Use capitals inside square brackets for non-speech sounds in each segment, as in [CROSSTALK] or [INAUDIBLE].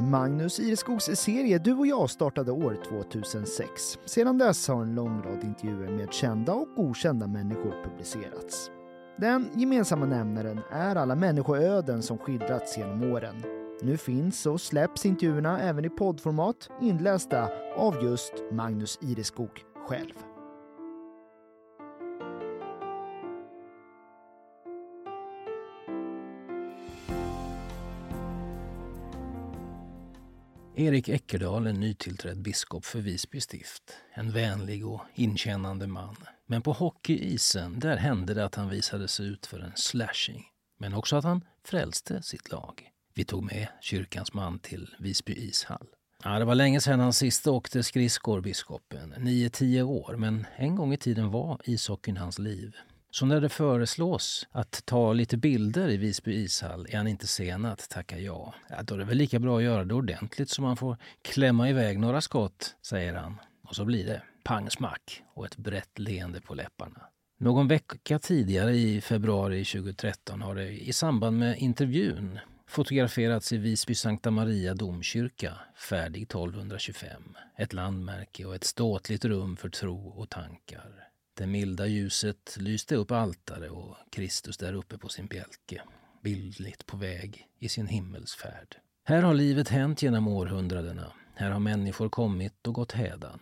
Magnus Ireskogs serie Du och jag startade år 2006. Sedan dess har en lång rad intervjuer med kända och okända människor publicerats. Den gemensamma nämnaren är alla människoöden som skildrats genom åren. Nu finns och släpps intervjuerna även i poddformat inlästa av just Magnus Ireskog själv. Erik Eckerdal är nytillträdd biskop för Visby stift. En vänlig och inkännande man. Men på hockeyisen, där hände det att han visade sig ut för en slashing. Men också att han frälste sitt lag. Vi tog med kyrkans man till Visby ishall. Ja, det var länge sedan han sist åkte skridskor, biskopen. 9-10 år, men en gång i tiden var ishockeyn hans liv. Så när det föreslås att ta lite bilder i Visby ishall är han inte sen att tacka ja. ja. Då är det väl lika bra att göra det ordentligt så man får klämma iväg några skott, säger han. Och så blir det pang smack och ett brett leende på läpparna. Någon vecka tidigare i februari 2013 har det i samband med intervjun fotograferats i Visby Sankta Maria domkyrka, färdig 1225. Ett landmärke och ett ståtligt rum för tro och tankar. Det milda ljuset lyste upp altare och Kristus där uppe på sin bjälke, bildligt på väg i sin himmelsfärd. Här har livet hänt genom århundradena. Här har människor kommit och gått hädan.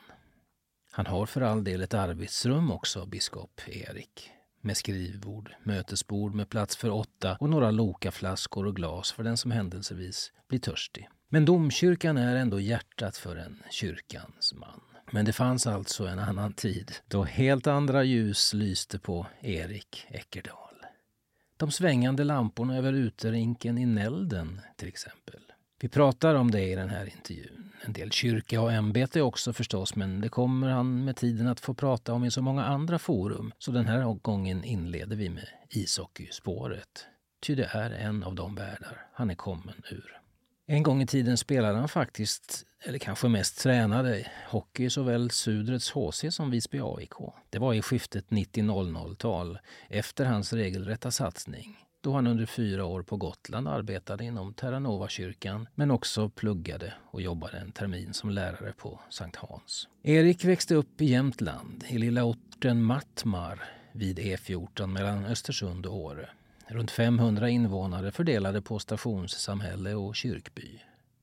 Han har för all del ett arbetsrum också, biskop Erik. Med skrivbord, mötesbord med plats för åtta och några lokaflaskor och glas för den som händelsevis blir törstig. Men domkyrkan är ändå hjärtat för en kyrkans man. Men det fanns alltså en annan tid då helt andra ljus lyste på Erik Eckerdal. De svängande lamporna över uterinken i Nälden till exempel. Vi pratar om det i den här intervjun. En del kyrka och ämbete också förstås, men det kommer han med tiden att få prata om i så många andra forum. Så den här gången inleder vi med ishockeyspåret. Ty det är en av de världar han är kommen ur. En gång i tiden spelade han faktiskt, eller kanske mest tränade, hockey i såväl Sudrets HC som Visby AIK. Det var i skiftet 90-00-tal, efter hans regelrätta satsning då han under fyra år på Gotland arbetade inom Terranova-kyrkan men också pluggade och jobbade en termin som lärare på Sankt Hans. Erik växte upp i Jämtland, i lilla orten Mattmar vid E14 mellan Östersund och Åre. Runt 500 invånare fördelade på stationssamhälle och kyrkby.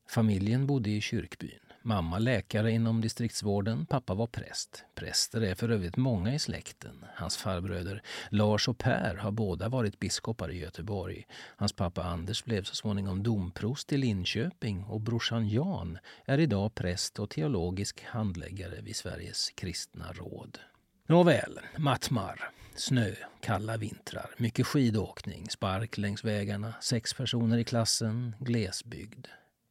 Familjen bodde i kyrkbyn. Mamma läkare inom distriktsvården, pappa var präst. Präster är för övrigt många i släkten. Hans farbröder Lars och Per har båda varit biskopar i Göteborg. Hans pappa Anders blev så småningom domprost i Linköping och brorsan Jan är idag präst och teologisk handläggare vid Sveriges kristna råd. Nåväl, Mattmar. Snö, kalla vintrar, mycket skidåkning, spark längs vägarna, sex personer i klassen, glesbygd.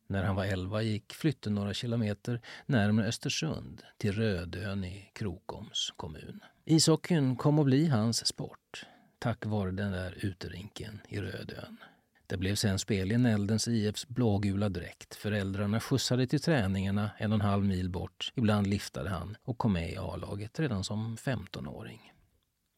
När han var elva gick flytten några kilometer närmare Östersund till Rödön i Krokoms kommun. Ishockeyn kom att bli hans sport tack vare den där uterinken i Rödön. Det blev sen spel i Näldens IFs blågula dräkt. Föräldrarna skjutsade till träningarna en och en halv mil bort. Ibland liftade han och kom med i A-laget redan som 15-åring.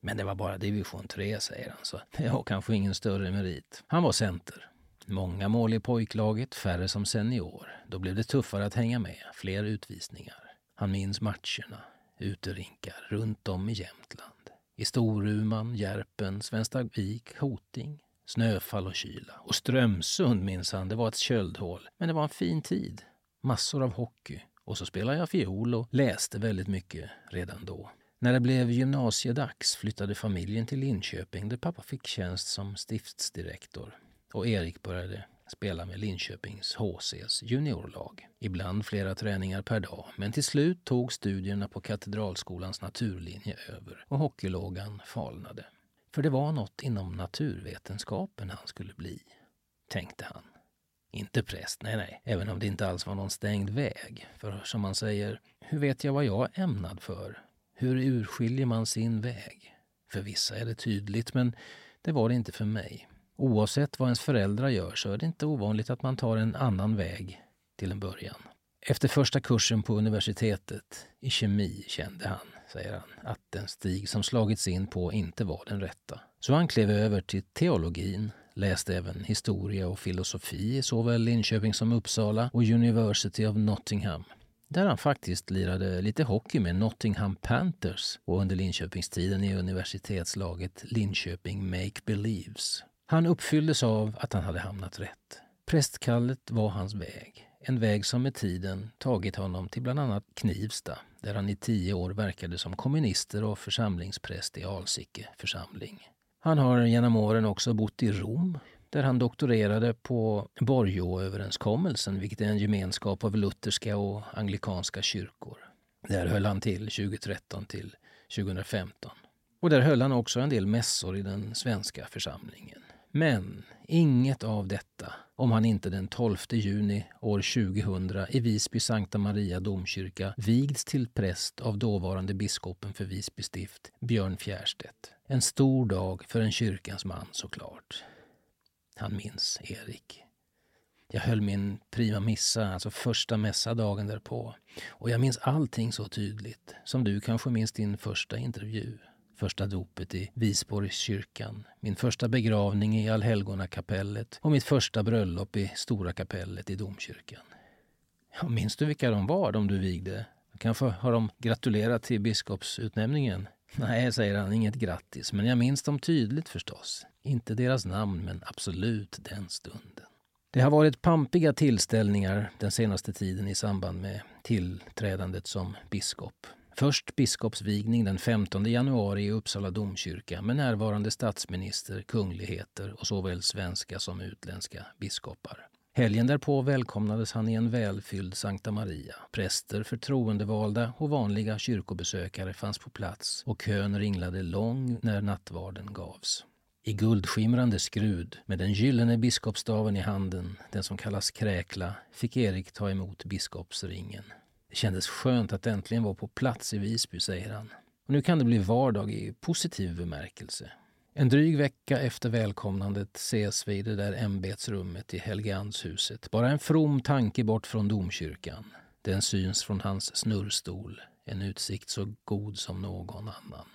Men det var bara division 3, säger han, så det har kanske ingen större merit. Han var center. Många mål i pojklaget, färre som senior. Då blev det tuffare att hänga med, fler utvisningar. Han minns matcherna, uterinkar runt om i Jämtland. I Storuman, Järpen, Svenstavik, Hoting, snöfall och kyla. Och Strömsund minsann, det var ett köldhål. Men det var en fin tid. Massor av hockey. Och så spelade jag fiol och läste väldigt mycket redan då. När det blev gymnasiedags flyttade familjen till Linköping där pappa fick tjänst som stiftsdirektor och Erik började spela med Linköpings HCs juniorlag. Ibland flera träningar per dag, men till slut tog studierna på Katedralskolans naturlinje över och hockeylågan falnade. För det var något inom naturvetenskapen han skulle bli, tänkte han. Inte präst, nej nej, även om det inte alls var någon stängd väg. För som man säger, hur vet jag vad jag är ämnad för? Hur urskiljer man sin väg? För vissa är det tydligt, men det var det inte för mig. Oavsett vad ens föräldrar gör så är det inte ovanligt att man tar en annan väg till en början. Efter första kursen på universitetet i kemi kände han, säger han, att den stig som slagits in på inte var den rätta. Så han klev över till teologin, läste även historia och filosofi i såväl Linköping som Uppsala och University of Nottingham där han faktiskt lirade lite hockey med Nottingham Panthers och under Linköpingstiden i universitetslaget Linköping Make Believes. Han uppfylldes av att han hade hamnat rätt. Prästkallet var hans väg. En väg som med tiden tagit honom till bland annat Knivsta där han i tio år verkade som kommunister och församlingspräst i Alsike församling. Han har genom åren också bott i Rom där han doktorerade på Borgåöverenskommelsen vilket är en gemenskap av lutherska och anglikanska kyrkor. Där höll han till 2013 till 2015. Och där höll han också en del mässor i den svenska församlingen. Men inget av detta om han inte den 12 juni år 2000 i Visby Sankta Maria domkyrka vigts till präst av dåvarande biskopen för Visby stift, Björn Fjärstedt. En stor dag för en kyrkans man såklart. Han minns Erik. Jag höll min prima missa, alltså första mässa dagen därpå. Och jag minns allting så tydligt, som du kanske minns din första intervju. Första dopet i Visborgskyrkan, min första begravning i Allhelgonakapellet och mitt första bröllop i Stora kapellet i domkyrkan. Ja, minns du vilka de var, de du vigde? Kanske har de gratulerat till biskopsutnämningen? Nej, säger han, inget grattis, men jag minns dem tydligt förstås. Inte deras namn, men absolut den stunden. Det har varit pampiga tillställningar den senaste tiden i samband med tillträdandet som biskop. Först biskopsvigning den 15 januari i Uppsala domkyrka med närvarande statsminister, kungligheter och såväl svenska som utländska biskopar. Helgen därpå välkomnades han i en välfylld Sankta Maria. Präster, förtroendevalda och vanliga kyrkobesökare fanns på plats och kön ringlade lång när nattvarden gavs. I guldskimrande skrud, med den gyllene biskopsstaven i handen, den som kallas kräkla, fick Erik ta emot biskopsringen. Det kändes skönt att äntligen vara på plats i Visby, säger han. Och nu kan det bli vardag i positiv bemärkelse. En dryg vecka efter välkomnandet ses vi i det där ämbetsrummet i Helgeandshuset. Bara en from tanke bort från domkyrkan. Den syns från hans snurrstol. En utsikt så god som någon annan.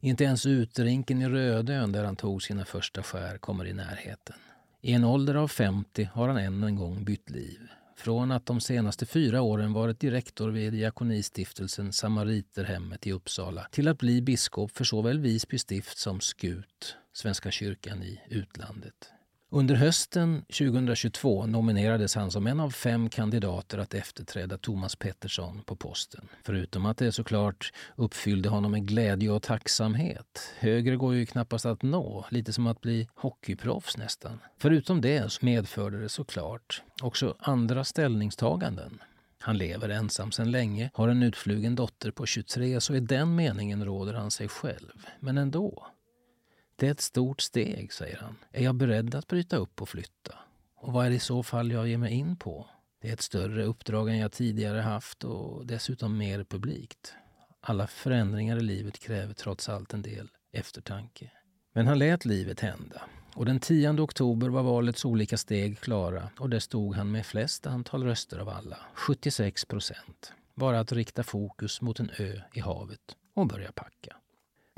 Inte ens utrinken i Rödön där han tog sina första skär kommer i närheten. I en ålder av 50 har han än en gång bytt liv. Från att de senaste fyra åren varit direktor vid Diakonistiftelsen Samariterhemmet i Uppsala till att bli biskop för såväl Visby stift som Skut, Svenska kyrkan i utlandet. Under hösten 2022 nominerades han som en av fem kandidater att efterträda Thomas Pettersson på posten. Förutom att det såklart uppfyllde honom med glädje och tacksamhet. Högre går ju knappast att nå, lite som att bli hockeyproffs nästan. Förutom det medförde det såklart också andra ställningstaganden. Han lever ensam sedan länge, har en utflugen dotter på 23 så i den meningen råder han sig själv. Men ändå. Det är ett stort steg, säger han. Är jag beredd att bryta upp och flytta? Och vad är det i så fall jag ger mig in på? Det är ett större uppdrag än jag tidigare haft och dessutom mer publikt. Alla förändringar i livet kräver trots allt en del eftertanke. Men han lät livet hända. Och den 10 oktober var valets olika steg klara och där stod han med flest antal röster av alla, 76 procent. Bara att rikta fokus mot en ö i havet och börja packa.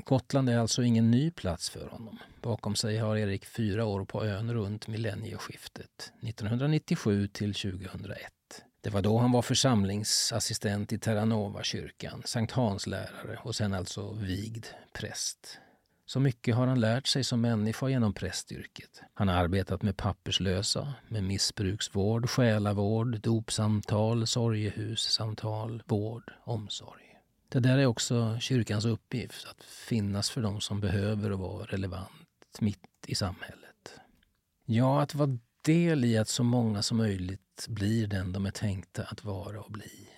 Gotland är alltså ingen ny plats för honom. Bakom sig har Erik fyra år på ön runt millennieskiftet, 1997 till 2001. Det var då han var församlingsassistent i Terranova-kyrkan, Sankt Hans-lärare och sen alltså vigd präst. Så mycket har han lärt sig som människa genom prästyrket. Han har arbetat med papperslösa, med missbruksvård, själavård, dopsamtal, sorgehussamtal, vård, omsorg. Det där är också kyrkans uppgift, att finnas för dem som behöver och vara relevant mitt i samhället. Ja, att vara del i att så många som möjligt blir den de är tänkta att vara och bli.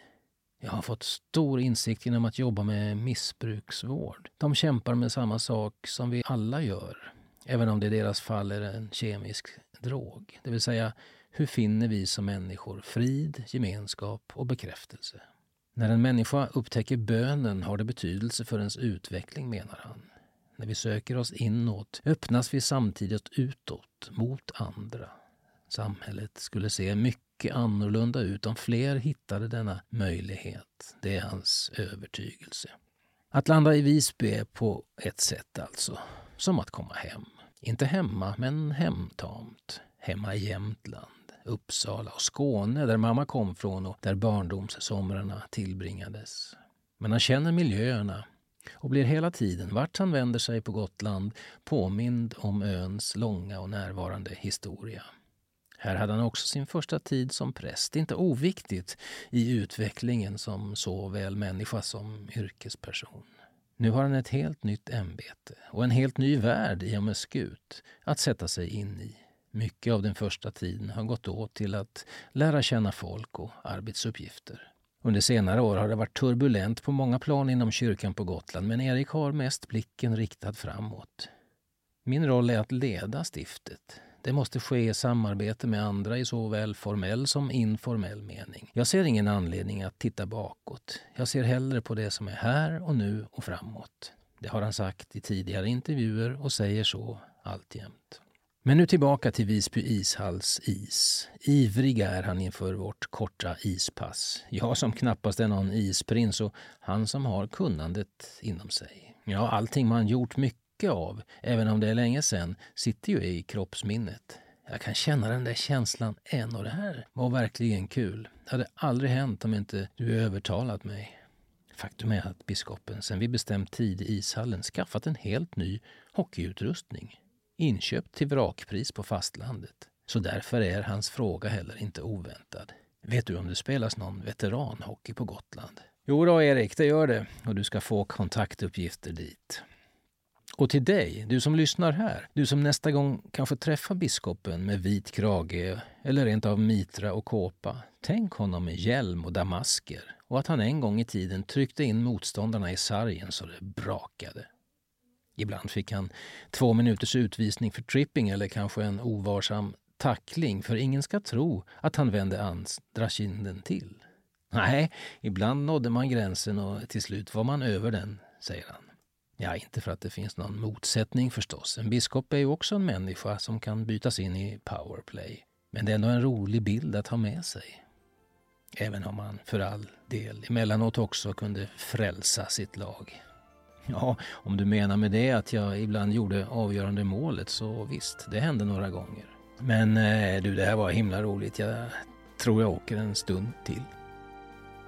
Jag har fått stor insikt genom att jobba med missbruksvård. De kämpar med samma sak som vi alla gör, även om det i deras fall är en kemisk drog. Det vill säga, hur finner vi som människor frid, gemenskap och bekräftelse? När en människa upptäcker bönen har det betydelse för ens utveckling, menar han. När vi söker oss inåt öppnas vi samtidigt utåt, mot andra. Samhället skulle se mycket annorlunda ut om fler hittade denna möjlighet. Det är hans övertygelse. Att landa i Visby är på ett sätt alltså som att komma hem. Inte hemma, men hemtamt. Hemma i Jämtland, Uppsala och Skåne där mamma kom från och där barndomssomrarna tillbringades. Men han känner miljöerna och blir hela tiden, vart han vänder sig på Gotland, påmind om öns långa och närvarande historia. Här hade han också sin första tid som präst, inte oviktigt i utvecklingen som såväl människa som yrkesperson. Nu har han ett helt nytt ämbete och en helt ny värld i och med Skut att sätta sig in i. Mycket av den första tiden har gått åt till att lära känna folk och arbetsuppgifter. Under senare år har det varit turbulent på många plan inom kyrkan på Gotland men Erik har mest blicken riktad framåt. Min roll är att leda stiftet. Det måste ske i samarbete med andra i såväl formell som informell mening. Jag ser ingen anledning att titta bakåt. Jag ser hellre på det som är här och nu och framåt. Det har han sagt i tidigare intervjuer och säger så alltjämt. Men nu tillbaka till Visby ishalls is. Ivrig är han inför vårt korta ispass. Jag som knappast är någon isprins och han som har kunnandet inom sig. Ja, allting man gjort mycket av, även om det är länge sedan, sitter ju i kroppsminnet. Jag kan känna den där känslan än och det här var verkligen kul. Det hade aldrig hänt om inte du övertalat mig. Faktum är att biskopen sen vi bestämt tid i ishallen skaffat en helt ny hockeyutrustning inköpt till vrakpris på fastlandet. Så därför är hans fråga heller inte oväntad. Vet du om det spelas någon veteranhockey på Gotland? Jo då, Erik, det gör det. Och du ska få kontaktuppgifter dit. Och till dig, du som lyssnar här, du som nästa gång kanske träffar biskopen med vit krage eller rent av mitra och kåpa. Tänk honom med hjälm och damasker och att han en gång i tiden tryckte in motståndarna i sargen så det brakade. Ibland fick han två minuters utvisning för tripping eller kanske en ovarsam tackling för ingen ska tro att han vände andra kinden till. Nej, ibland nådde man gränsen och till slut var man över den, säger han. Ja, inte för att det finns någon motsättning förstås. En biskop är ju också en människa som kan bytas in i powerplay. Men det är ändå en rolig bild att ha med sig. Även om man för all del emellanåt också kunde frälsa sitt lag. [LAUGHS] Ja, om du menar med det att jag ibland gjorde avgörande målet så visst, det hände några gånger. Men eh, du, det här var himla roligt. Jag tror jag åker en stund till.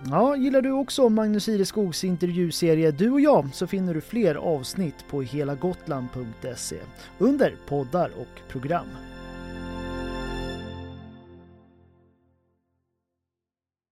Ja, gillar du också Magnus Ireskogs intervjuserie Du och jag så finner du fler avsnitt på helagotland.se under poddar och program.